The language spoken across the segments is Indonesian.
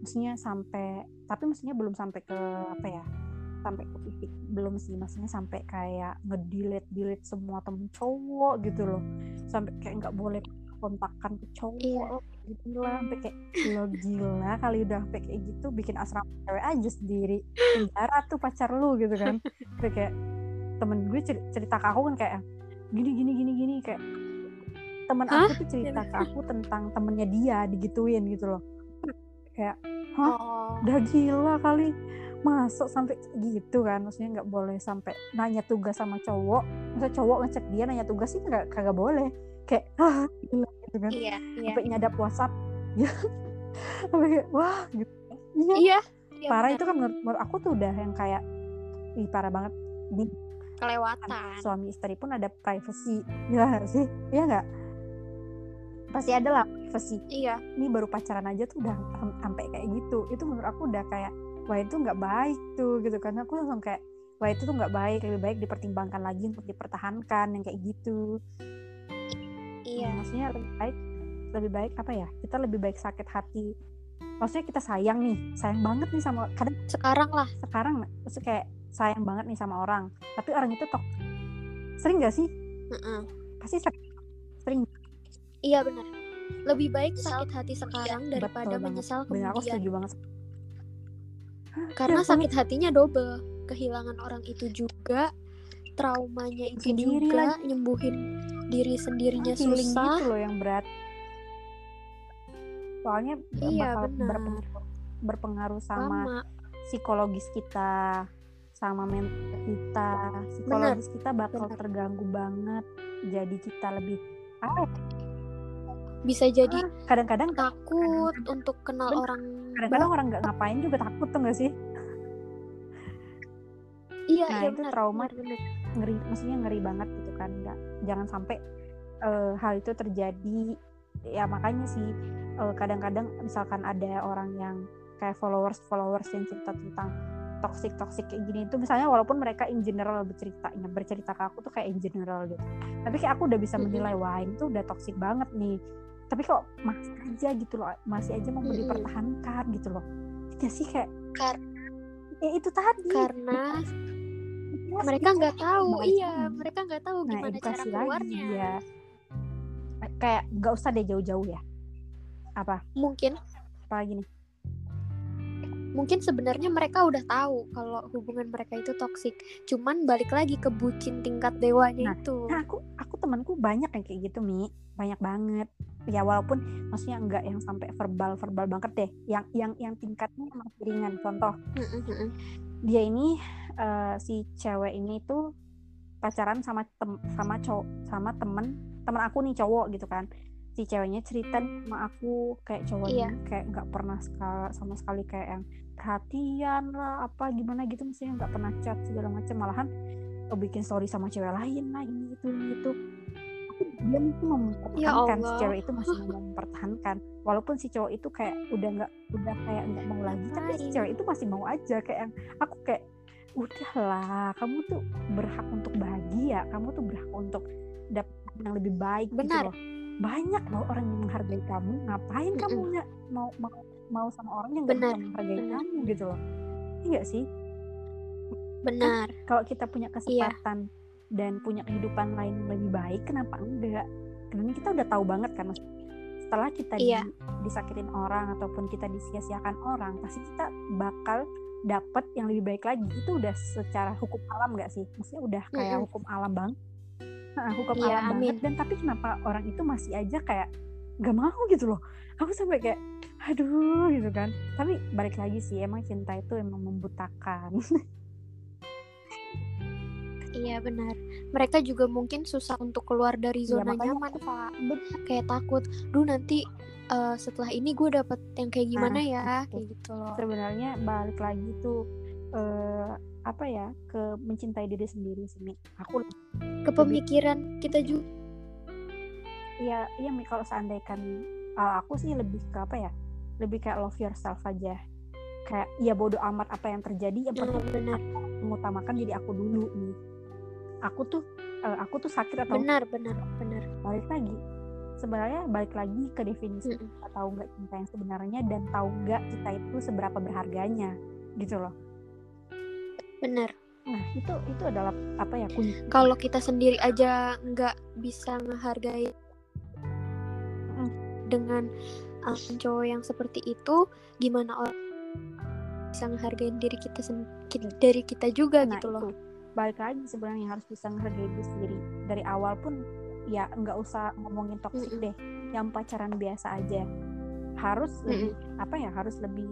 maksudnya sampai tapi maksudnya belum sampai ke apa ya sampai ke titik belum sih. Maksudnya sampai kayak ngedelete delete semua temen cowok gitu loh. Sampai kayak nggak boleh kontakkan ke cowok Iya. gitu lah sampai kayak lo gila kali udah sampai kayak gitu. Bikin asrama cewek aja sendiri. Penjara tuh pacar lu gitu kan. Sampai kayak temen gue cer- cerita ke aku kan kayak gini gini gini gini kayak temen aku tuh cerita ke aku tentang temennya dia digituin gitu loh kayak Hah? Oh. udah gila kali masuk sampai gitu kan maksudnya nggak boleh sampai nanya tugas sama cowok masa cowok ngecek dia nanya tugas sih nggak kagak boleh kayak ah gila gitu kan Iya, iya. sampai nyadap WhatsApp ya sampai kayak wah gitu iya Iya. iya, parah benar. itu kan menurut, menurut aku tuh udah yang kayak ih parah banget di kelewatan. suami istri pun ada privacy ya sih ya nggak pasti ada lah privacy Iya. ini baru pacaran aja tuh udah sam- sampai kayak gitu. Itu menurut aku udah kayak wah itu nggak baik tuh gitu. Karena aku langsung kayak wah itu tuh nggak baik lebih baik dipertimbangkan lagi untuk dipertahankan yang kayak gitu. Iya. maksudnya lebih baik lebih baik apa ya? Kita lebih baik sakit hati. Maksudnya kita sayang nih sayang banget nih sama kadang Sekarang lah. sekarang maksudnya kayak sayang banget nih sama orang tapi orang itu tok sering gak sih? Heeh. pasti sering. Sering Iya benar. Lebih baik sakit hati sekarang daripada Betul banget. menyesal bener aku kemudian. setuju banget Karena Ya, sakit hatinya double. Kehilangan orang itu juga, traumanya itu Sendiri juga, nyembuhin diri sendirinya healing susah. gitu loh yang berat soalnya Iya, bakal benar. berpengaruh, berpengaruh sama Sama. psikologis kita sama mental kita psikologis kita bakal benar. terganggu banget jadi kita lebih ah, Bisa jadi kadang-kadang takut untuk kenal Benar. orang kadang-kadang orang nggak ngapain juga takut tuh gak sih Iya, Nah, iya itu benar, trauma. benar, benar. ngeri maksudnya ngeri banget gitu kan nggak jangan sampai eh, hal itu terjadi ya makanya sih eh, kadang-kadang misalkan ada orang yang kayak followers followers yang cerita tentang toxic toxic kayak gini itu misalnya walaupun mereka in general berceritanya bercerita ke aku tuh kayak in general gitu tapi kayak aku udah bisa menilai wah ini tuh udah toxic banget nih tapi kok masih aja gitu loh masih aja mau Mm-mm. dipertahankan gitu loh. Ya sih kayak Kar- ya itu tadi. Karena Jelas mereka nggak tahu, iya, mereka nggak tahu nah gimana cara edukasi lagi keluarnya. ya kayak nggak usah deh jauh-jauh ya. Apa? Mungkin. Apa lagi nih? Mungkin sebenarnya mereka udah tahu kalau hubungan mereka itu toksik cuman balik lagi ke bucin tingkat dewanya Nah, itu. nah aku aku temanku banyak yang kayak gitu mi. Banyak banget ya walaupun maksudnya enggak yang sampai verbal verbal banget deh. Yang yang yang tingkatnya masih ringan. Contoh dia ini eh, si cewek ini tuh pacaran sama tem sama cowok sama temen temen aku nih cowok gitu kan. Si ceweknya cerita sama aku kayak cowoknya Iya. kayak nggak pernah sama sekali kayak yang perhatian lah apa gimana gitu. Maksudnya nggak pernah chat segala macam. Malahan eh, bikin story sama cewek lain lah ini itu ini itu dia itu mempertahankan si Allah. cewek itu masih mempertahankan walaupun si cowok itu kayak udah nggak udah kayak nggak mau lagi tapi si Ngapain? cewek itu masih mau aja kayak yang aku kayak udahlah kamu tuh berhak untuk bahagia kamu tuh berhak untuk dapat yang lebih baik Benar. gitu loh banyak loh orang yang menghargai kamu ngapain kamu Mm-mm. nggak mau mau mau sama orang yang Benar, bisa menghargai benar. kamu gitu loh iya sih benar kalau kita punya kesempatan dan punya kehidupan lain yang lebih baik kenapa enggak? Karena kita udah tahu banget kan setelah kita di- Iya. disakitin orang ataupun kita disia-siakan orang pasti kita bakal dapat yang lebih baik lagi. Itu udah secara hukum alam nggak sih? Maksudnya udah kayak Mm-mm. hukum alam bang Nah, hukum Iya, alam banget. amin. dan tapi kenapa orang itu masih aja kayak gak mau gitu loh? Aku sampai kayak aduh gitu kan. Tapi balik lagi sih emang cinta itu emang membutakan iya benar. Mereka juga mungkin susah untuk keluar dari Iya, zona makanya nyaman aku- pak bener kayak takut duh nanti eh, setelah ini gue dapet yang kayak gimana Nah, ya itu. kayak gitu loh. Sebenarnya balik lagi tuh eh, apa ya ke mencintai diri sendiri sih Mi. aku kepemikiran kita juga ya iya Mi. Kalau seandainya kalau aku sih lebih ke apa ya lebih kayak love yourself aja. Kayak ya bodoh amat apa yang terjadi yang penting benar. mengutamakan diri aku dulu nih aku tuh eh, aku tuh sakit atau benar benar benar. Balik lagi. Sebenarnya balik lagi ke definisi kita tahu nggak cinta yang sebenarnya dan tahu nggak kita itu seberapa berharganya gitu loh. Bener nah itu itu adalah apa ya kunci. Kalau kita sendiri aja nggak bisa menghargai Mm. dengan um, cowok yang seperti itu gimana orang bisa menghargai diri kita sen- ki- dari kita juga nah gitu loh. itu balik lagi sebenarnya harus bisa menghargai diri sendiri. Dari awal pun ya nggak usah ngomongin toksik Mm-mm. deh. Yang pacaran biasa aja. Harus lebih apa ya harus lebih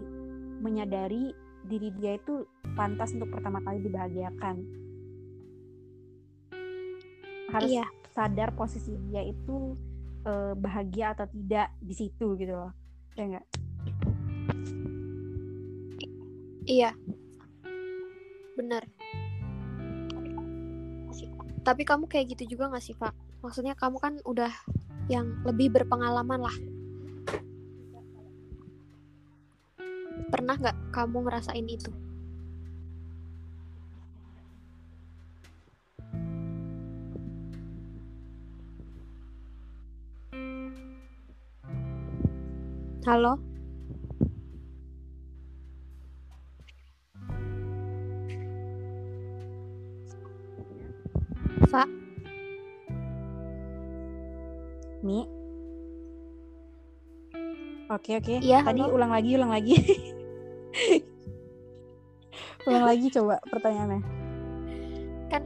menyadari diri dia itu pantas untuk pertama kali dibahagiakan. Harus iya. sadar posisi dia itu eh, bahagia atau tidak di situ gitu loh. Ya enggak iya. Benar tapi kamu kayak gitu juga gak sih Pak? Maksudnya kamu kan udah yang lebih berpengalaman lah. Pernah nggak kamu ngerasain itu? Halo Pak Mi. Oke oke. Iya, tadi halo. ulang lagi ulang lagi. Ulang lagi coba pertanyaannya. Kan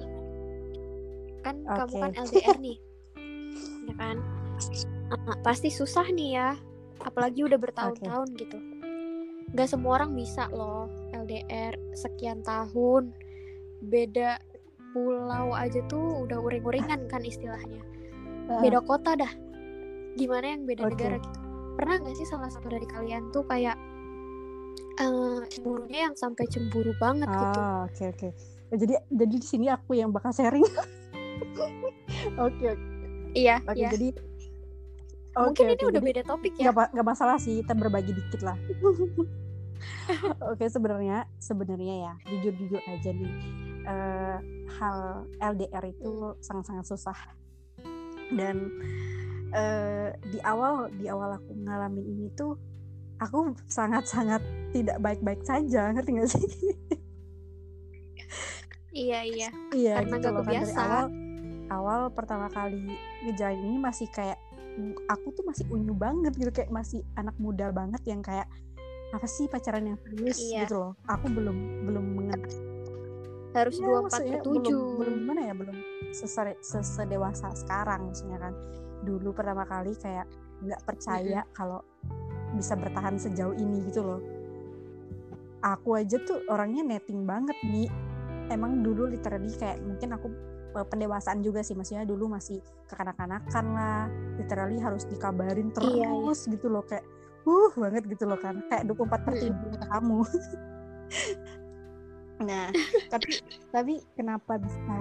kan kamu Oke. kan LDR nih. Ya kan? Ah, pasti susah nih ya. Apalagi udah bertahun-tahun gitu. Nggak semua orang bisa loh LDR sekian tahun. Beda pulau aja tuh udah uring-uringan kan istilahnya beda kota dah gimana yang beda Oke. negara gitu pernah nggak sih salah satu dari kalian tuh kayak eh cemburunya yang sampai cemburu banget gitu Ah, oke oke. Ya, Jadi jadi di sini aku yang bakal sharing. Oke oke. iya Oke, iya jadi mungkin oke, ini udah Jadi beda topik ya nggak pa- nggak masalah sih, kita berbagi dikit lah. oke, sebenarnya sebenarnya ya, jujur-jujur aja nih. eh, hal LDR itu sangat-sangat susah. Dan eh, di awal di awal aku ngalamin ini tuh aku sangat-sangat tidak baik-baik saja, ngerti gak sih? iya iya. Iya Karena gitu loh kan awal awal pertama kali ngejalan ini masih kayak aku tuh masih unyu banget gitu kayak masih anak muda banget yang kayak apa sih pacaran yang serius? Iya. gitu loh. Aku belum belum mengenal harus Ya, dua empat per tujuh belum gimana ya belum sesere- sesedewasa sekarang maksudnya kan. Dulu pertama kali kayak nggak percaya kalau bisa bertahan sejauh ini gitu loh. Aku aja tuh orangnya netting banget nih emang dulu literally kayak mungkin aku eh, pendewasaan juga sih maksudnya dulu masih kekanak-kanakan lah. Literally harus dikabarin terus Iya, iya. gitu loh kayak uh banget gitu loh kan. Kayak 24 per Mm-mm. 7 kamu nah tapi tapi kenapa bisa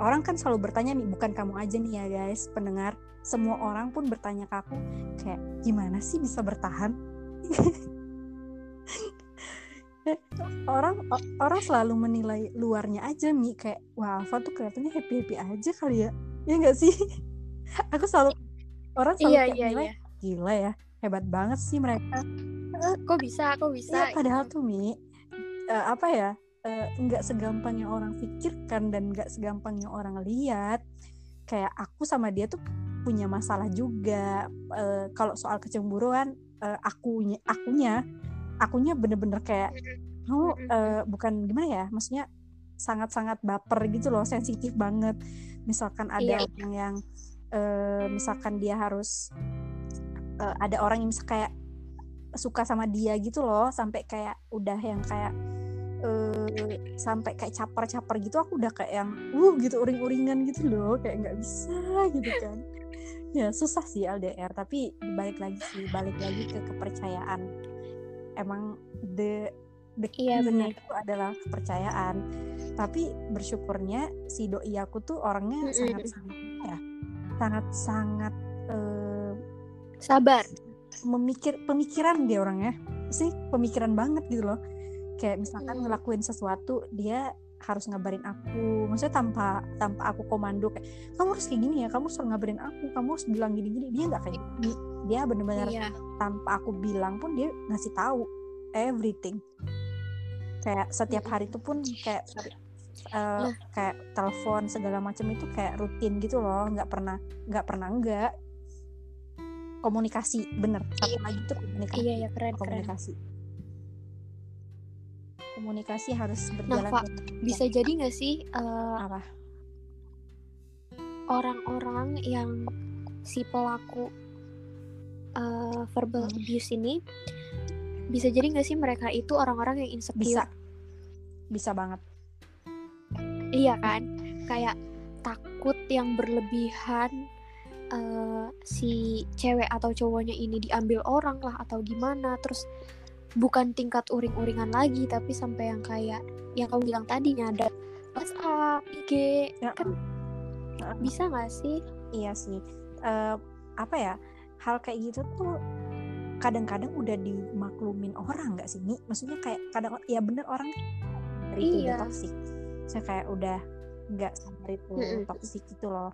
orang kan selalu bertanya nih bukan kamu aja nih ya guys? Pendengar semua orang pun bertanya ke aku kayak gimana sih bisa bertahan? Orang orang selalu menilai luarnya aja mi. Kayak wah Alfa tuh kelihatannya happy happy aja kali ya. Ya nggak sih? Aku selalu orang selalu iya kayak iya nilai iya. Gila ya hebat banget sih mereka. Kok bisa kok bisa Iya, padahal gitu. tuh Mi eh, apa ya eh, nggak segampang yang orang pikirkan dan nggak segampang yang orang lihat. Kayak aku sama dia tuh punya masalah juga. Eh, kalau soal kecemburuan, eh, akunya, akunya, akunya bener-bener kayak, oh eh, bukan gimana ya, maksudnya sangat-sangat baper gitu loh, sensitif banget. Misalkan ada Iya. orang yang, eh, misalkan dia harus eh, ada orang yang kayak suka sama dia gitu loh sampai kayak udah yang kayak eh sampai kayak caper-caper gitu aku udah kayak yang uh gitu uring-uringan gitu loh kayak nggak bisa gitu kan. Ya susah sih LDR tapi balik lagi sih balik lagi ke kepercayaan. Emang the the Iya, key benar. itu adalah kepercayaan. Tapi bersyukurnya si doi aku tuh orangnya Mm-mm. sangat-sangat ya sangat-sangat eh, sabar. memikir pemikiran dia orangnya. Sih pemikiran banget gitu loh kayak misalkan Hmm. ngelakuin sesuatu dia harus ngabarin aku. Maksudnya tanpa tanpa aku komando kayak kamu harus kayak gini ya kamu harus ngabarin aku kamu harus bilang gini gini dia nggak kayak gini. Dia bener-bener iya. tanpa aku bilang pun dia ngasih tahu everything. Kayak setiap hari itu pun kayak uh, kayak telepon segala macam itu kayak rutin gitu loh nggak pernah nggak pernah enggak komunikasi bener. Satu Iya. lagi tuh komunikasi. Iya ya keren keren komunikasi harus berjalan Pak, dengan bisa jadi nggak sih eh, apa? orang-orang yang si pelaku eh, verbal Hmm. abuse ini bisa jadi nggak sih mereka itu orang-orang yang bisa. Insecure bisa banget. Iya kan? Kayak takut yang berlebihan eh, si cewek atau cowoknya ini diambil orang lah atau gimana terus bukan tingkat uring-uringan lagi tapi sampai yang kayak yang kamu bilang tadi ada WhatsApp, IG Ya. kan bisa nggak sih iya sih Eh, apa ya hal kayak gitu tuh kadang-kadang udah dimaklumin orang nggak sih Mi? maksudnya kayak kadang ya bener orang itu udah Iya. toksik saya kayak udah nggak sadar itu Mm-mm. toksik gitu loh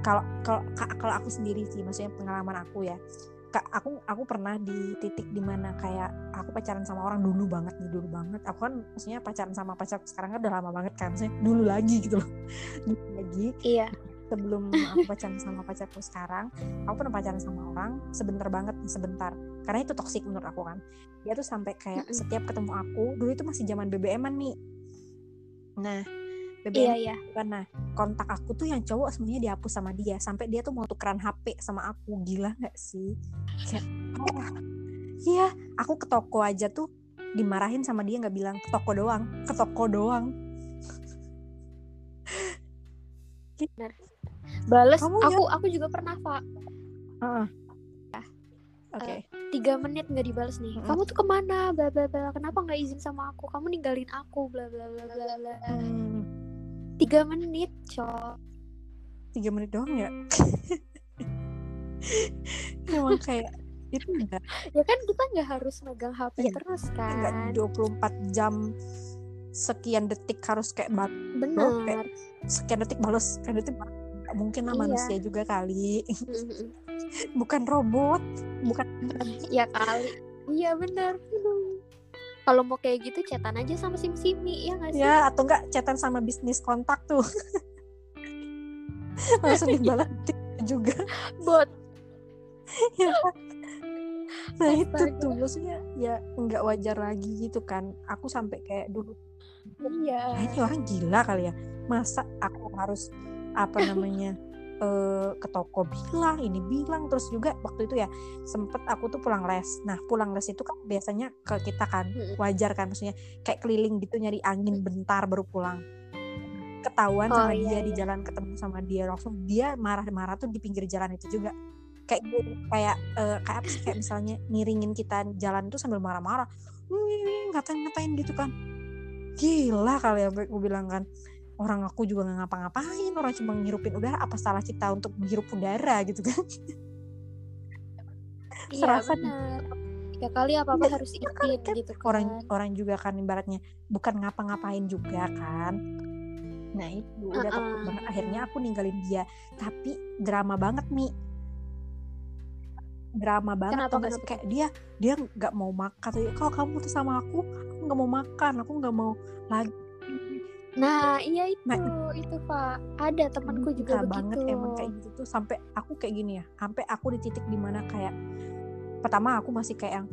kalau kalau ka- kalau aku sendiri sih maksudnya pengalaman aku ya aku aku pernah di titik di mana kayak aku pacaran sama orang dulu banget nih dulu banget. Aku kan maksudnya pacaran sama pacar sekarang kan udah lama banget kan maksudnya dulu lagi gitu loh. Dulu lagi. Iya. Sebelum aku pacaran sama pacarku sekarang aku pernah pacaran sama orang sebentar banget sebentar. Karena itu toksik menurut aku kan. Dia tuh sampai kayak setiap ketemu aku dulu itu masih zaman BBM-an nih. Nah BBM iya kan? nah kontak aku tuh yang cowok semuanya dihapus sama dia sampai dia tuh mau tukeran HP sama aku. Gila nggak sih? Kayak oh, iya aku ke toko aja tuh dimarahin sama dia nggak bilang ke toko doang ke toko doang. Bales Kamu ya? aku aku juga pernah pak oke. Tiga menit nggak dibales nih. Mm-mm. kamu tuh ke mana? Bla bla bla. Kenapa nggak izin sama aku? Kamu ninggalin aku. Bla bla bla bla bla. Hmm, tiga menit cok. Tiga menit doang ya? Emang kayak itu enggak. Ya kan kita nggak harus megang HP Iya, terus enggak kan. 24 jam sekian detik harus kayak bat bener. sekian detik balas sekian detik balas. Mungkin lah Iya. manusia juga kali. Bukan robot bukan ya kali. Iya bener kalau mau kayak gitu chatan aja sama sim simi ya nggak sih? Ya atau enggak chatan sama bisnis kontak tuh. Langsung dibalas detik juga. Bot ya nah itu tuh maksudnya ya nggak wajar lagi gitu kan. Aku sampai kayak dulu iya. "Ah, ini orang gila kali ya. Masa aku harus apa namanya eh, ke toko bilang ini bilang terus juga waktu itu ya sempet aku tuh pulang les. Nah pulang les itu kan biasanya ke kita kan wajar kan maksudnya kayak keliling gitu nyari angin bentar baru pulang. Ketahuan Oh, sama iya, dia di iya. jalan ketemu sama dia langsung dia marah-marah tuh di pinggir jalan itu juga. Kayak kayak eh, kayak apa sih kayak misalnya ngiringin kita jalan tuh sambil marah-marah. "Wih, ngatain-ngatain gitu kan. Gila kali ya gue bilang kan orang aku juga nggak ngapa-ngapain orang cuma ngirupin udara apa salah kita untuk menghirup udara? gitu kan. Iya serasa bener ya kali apa apa harus kali izin kan. gitu kan. orang orang juga kan ibaratnya bukan ngapa-ngapain juga kan. Nah itu udah takut Uh-uh. banget akhirnya aku ninggalin dia. Tapi drama banget nih drama banget Kenapa, tau gak sih? kenapa? kayak dia dia nggak mau makan. Kalau kamu tuh sama aku aku nggak mau makan aku nggak mau lagi nah iya itu Nah, itu pak. Ada temanku juga Suka begitu. banget emang kayak gitu tuh. Sampai aku kayak gini ya sampai aku di titik di mana kayak pertama aku masih kayak yang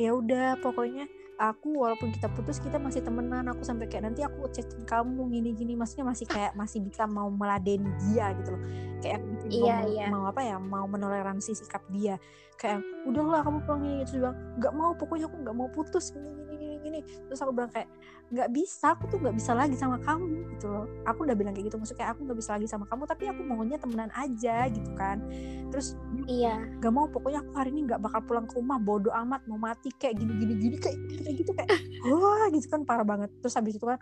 ya udah pokoknya aku walaupun kita putus kita masih temenan. Aku sampai kayak nanti aku chatin kamu gini gini maksudnya masih kayak masih bisa mau meladeni dia gitu loh. Kayak Iya, mau, iya. mau apa ya mau menoleransi sikap dia. Kayak udahlah kamu pulang gini dia bilang nggak mau pokoknya aku nggak mau putus. Gini gini gini. Terus aku bilang kayak nggak bisa aku tuh nggak bisa lagi sama kamu gitu loh. Aku udah bilang kayak gitu maksudnya kayak aku nggak bisa lagi sama kamu tapi aku maunya temenan aja gitu kan. Terus iya. nggak mau pokoknya aku hari ini nggak bakal pulang ke rumah bodoh amat mau mati kayak gini gini gini kayak kayak gitu kayak wah gitu kan parah banget. Terus habis itu kan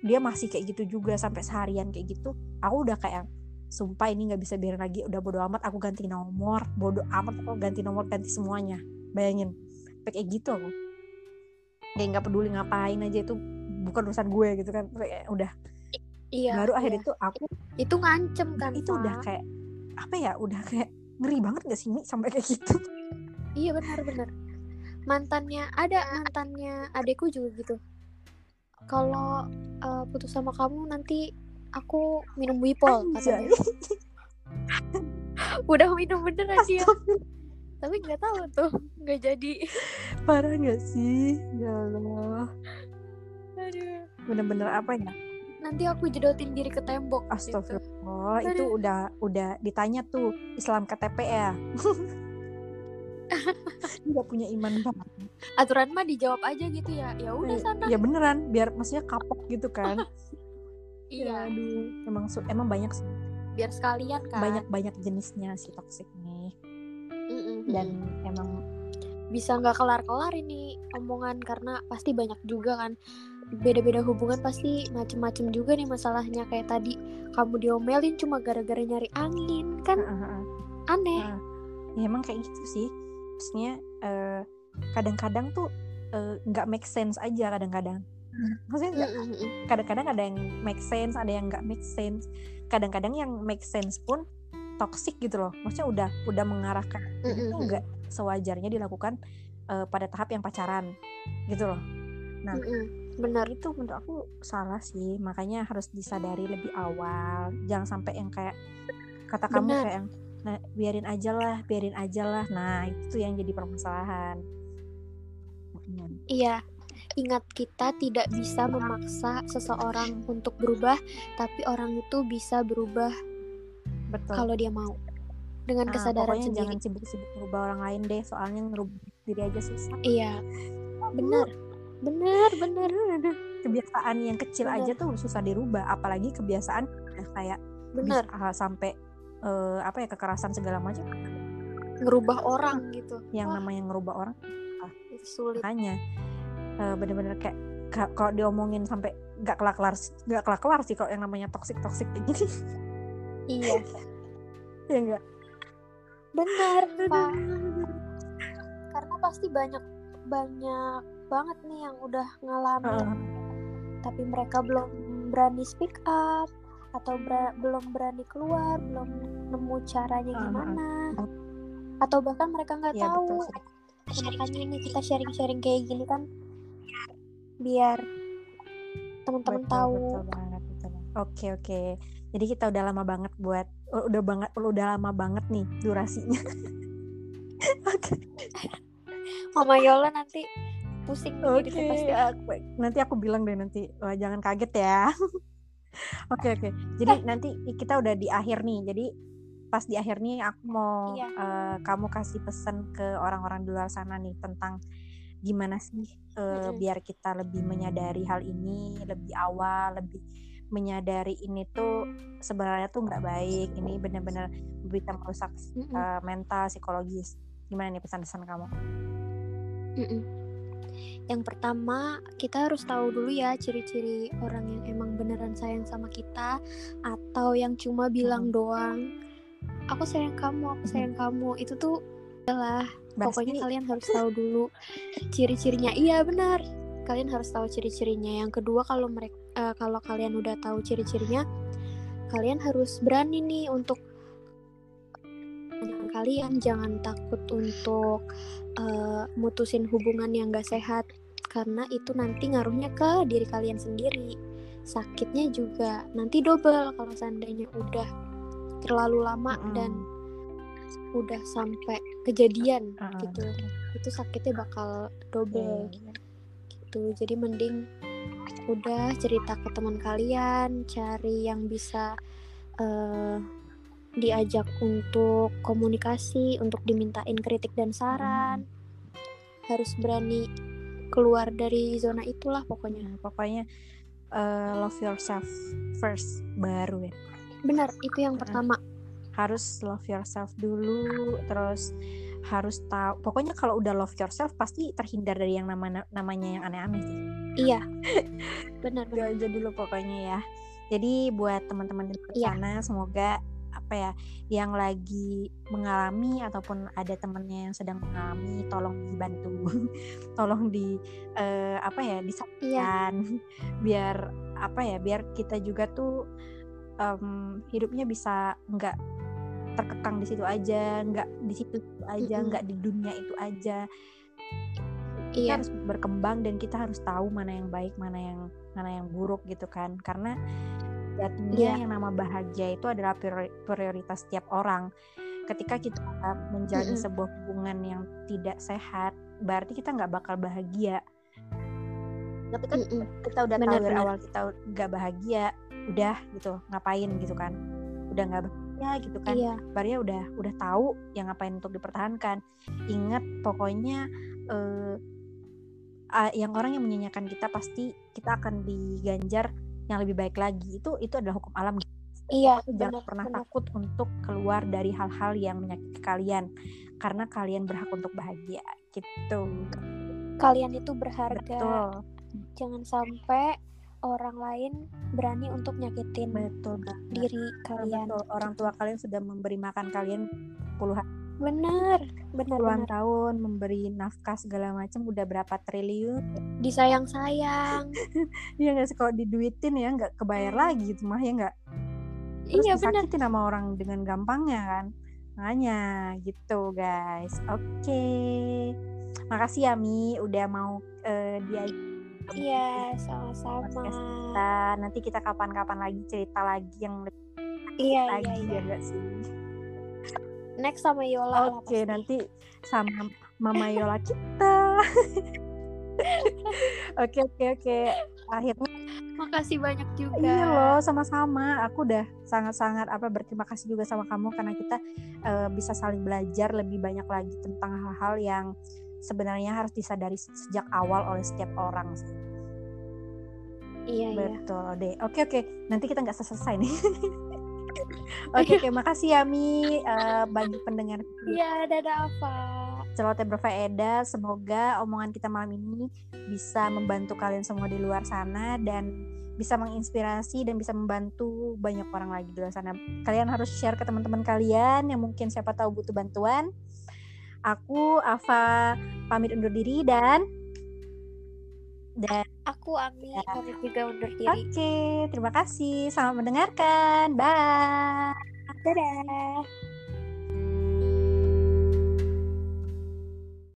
dia masih kayak gitu juga sampai seharian kayak gitu. Aku udah kayak sumpah ini nggak bisa biarin lagi udah bodoh amat aku ganti nomor bodoh amat aku ganti nomor ganti semuanya. Bayangin kayak gitu aku kayak nggak peduli ngapain aja itu bukan urusan gue gitu kan. Kayak udah iya baru iya. akhirnya tuh aku itu ngancem kan itu udah kayak apa ya udah kayak ngeri banget gak sih Mi sampai kayak gitu? Iya benar-benar mantannya ada mantannya adekku juga gitu. Kalau eh, putus sama kamu nanti aku minum wipol katanya. Udah minum beneran dia. Astagfirullah, tapi nggak tahu tuh nggak jadi. Parah gak sih? Ya Allah. Aduh. bener-bener apa ya? Nanti aku jedotin diri ke tembok gitu. Astagfirullah itu Aduh. udah udah ditanya tuh Islam KTP ya? Nggak punya iman banget. Aturan mah dijawab aja gitu ya. Ya udah Iya, sana. ya beneran biar maksudnya kapok gitu kan? Iya. Ya, aduh emang emang banyak sih. Biar sekalian kan. Banyak banyak jenisnya si toxic dan emang bisa nggak kelar-kelar ini omongan karena pasti banyak juga kan. Beda-beda hubungan pasti macem-macem juga nih masalahnya. Kayak tadi kamu diomelin cuma gara-gara nyari angin kan? Ah, ah. aneh. Ah, ya emang kayak gitu sih. Maksudnya eh, kadang-kadang tuh eh, nggak make sense aja kadang-kadang. Maksudnya nggak- Mm-mm-mm. kadang-kadang ada yang make sense ada yang nggak make sense. Kadang-kadang yang make sense pun toxic gitu loh. Maksudnya udah udah mengarahkan itu Mm-mm. nggak sewajarnya dilakukan eh, pada tahap yang pacaran gitu loh. Nah bener. itu menurut aku salah sih. Makanya harus disadari lebih awal. Jangan sampai yang kayak kata kamu Benar. kayak yang nah biarin aja lah biarin aja lah. Nah itu yang jadi permasalahan. Makanya, iya. Ingat kita tidak bisa memaksa seseorang untuk berubah tapi orang itu bisa berubah betul. Kalau dia mau. Dengan Ah, kesadaran pokoknya sendiri. jangan sibuk-sibuk merubah orang lain deh. Soalnya ngerubah diri aja susah. Iya. Benar benar benar kebiasaan yang kecil Benar. aja tuh susah dirubah. Apalagi kebiasaan kayak benar bisa sampai eh, apa ya kekerasan segala macam. Ngerubah orang gitu. Yang Wah, namanya ngerubah orang itu sulit. makanya eh, bener-bener kayak ka- kalau diomongin sampai nggak kelar kelar nggak kelar kelar sih kalau yang namanya toxic toxic kayak gini iya. Ya enggak benar pak karena pasti banyak banyak banget nih yang udah ngalamin. Tapi mereka belum berani speak up atau bera- belum berani keluar belum nemu caranya gimana. atau bahkan mereka nggak ya tahu betul makanya ini kita sharing-sharing kayak gini kan biar teman-teman tahu. betul. Oke oke jadi kita udah lama banget buat udah banget udah lama banget nih durasinya oke Mama Yola nanti pusing hidupnya pasti aku- nanti aku bilang deh nanti Wah, jangan kaget ya. Oke oke. Jadi nanti kita udah di akhir nih. Jadi pas di akhir nih aku mau Iya. eh, kamu kasih pesan ke orang-orang di luar sana nih tentang gimana sih eh, Mm-mm. biar kita lebih menyadari hal ini lebih awal, lebih menyadari ini tuh sebenarnya tuh nggak baik. Ini benar-benar bisa merusak Mm-mm. eh, mental, psikologis. Gimana nih pesan-pesan kamu? Mm-mm. Yang pertama, kita harus tahu dulu ya ciri-ciri orang yang emang beneran sayang sama kita atau yang cuma bilang doang, aku sayang kamu, aku sayang kamu. Itu tuh adalah pokoknya kalian harus tahu dulu ciri-cirinya. Iya, benar. Kalian harus tahu ciri-cirinya. Yang kedua, kalau mereka kalau kalian udah tahu ciri-cirinya, kalian harus berani nih untuk kalian. Jangan takut untuk eh, mutusin hubungan yang gak sehat karena itu nanti ngaruhnya ke diri kalian sendiri. Sakitnya juga nanti double kalau seandainya udah terlalu lama Mm-mm. dan udah sampai kejadian Ah, gitu. itu sakitnya bakal double Iya, gitu. Jadi mending udah cerita ke teman kalian cari yang bisa eh, diajak untuk komunikasi untuk dimintain kritik dan saran. Harus berani keluar dari zona itulah pokoknya. Nah, pokoknya eh, love yourself first baru ya. Benar itu yang Heeh. pertama. harus love yourself dulu terus harus tahu pokoknya kalau udah love yourself pasti terhindar dari yang nama namanya yang aneh-aneh sih. Iya. Benar benar. aja dulu pokoknya ya. Jadi buat teman-teman di luar Iya. sana semoga apa ya yang lagi mengalami ataupun ada temennya yang sedang mengalami tolong dibantu. Tolong di uh, apa ya disampaikan iya. biar apa ya biar kita juga tuh um, hidupnya bisa nggak terkekang di situ aja nggak di situ aja nggak mm -hmm. di dunia itu aja kita iya. harus berkembang dan kita harus tahu mana yang baik mana yang mana yang buruk gitu kan karena sejatinya yeah. yang nama bahagia itu adalah prioritas setiap orang ketika kita menjalani mm -hmm. sebuah hubungan yang tidak sehat berarti kita nggak bakal bahagia tapi kan mm -hmm. kita udah bener, tahu dari awal kita nggak bahagia udah gitu ngapain gitu kan udah nggak bahagia gitu kan. Iya. Baria udah udah tahu yang ngapain untuk dipertahankan. Ingat pokoknya uh, uh, yang orang yang menyanyikan kita pasti kita akan diganjar yang lebih baik lagi. Itu itu adalah hukum alam iya jangan pernah benar. takut untuk keluar dari hal-hal yang menyakiti kalian. Karena kalian berhak untuk bahagia gitu. Kalian itu berharga. Betul. jangan sampai orang lain berani untuk nyakitin betul diri kalian. Betul. orang tua kalian sudah memberi makan kalian puluhan bener bener puluhan bener. tahun memberi nafkah segala macam udah berapa triliun? Disayang sayang iya nggak sih kalau diduitin ya nggak kebayar lagi gitu mah ya nggak? Iya benar. nama orang dengan gampangnya kan? Makanya gitu guys. Oke. Okay. makasih ya Mi udah mau uh, dia Iya, sama-sama. Nanti kita kapan-kapan lagi cerita lagi yang lebih iya, lagi iya, iya. ya gak sih? Next sama Yola. Oke, okay, nanti sama Mama Yola kita. Oke, oke, oke. Akhirnya makasih banyak juga. Iya loh, sama-sama. Aku udah sangat-sangat apa berterima kasih juga sama kamu karena kita uh, bisa saling belajar lebih banyak lagi tentang hal-hal yang sebenarnya harus disadari sejak awal oleh setiap orang sih. Iya, iya. Betul iya. deh. Oke oke, nanti kita nggak selesai nih. oke oke, makasih ya Mi uh, bagi pendengar. Iya, dadah apa. Celoteh berfaedah. Semoga omongan kita malam ini bisa membantu kalian semua di luar sana dan bisa menginspirasi dan bisa membantu banyak orang lagi di luar sana. Kalian harus share ke teman-teman kalian yang mungkin siapa tahu butuh bantuan. Aku Ava pamit undur diri dan dan aku Ami ya. pamit juga undur diri. Oke, okay, terima kasih. Selamat mendengarkan. Bye. Dadah.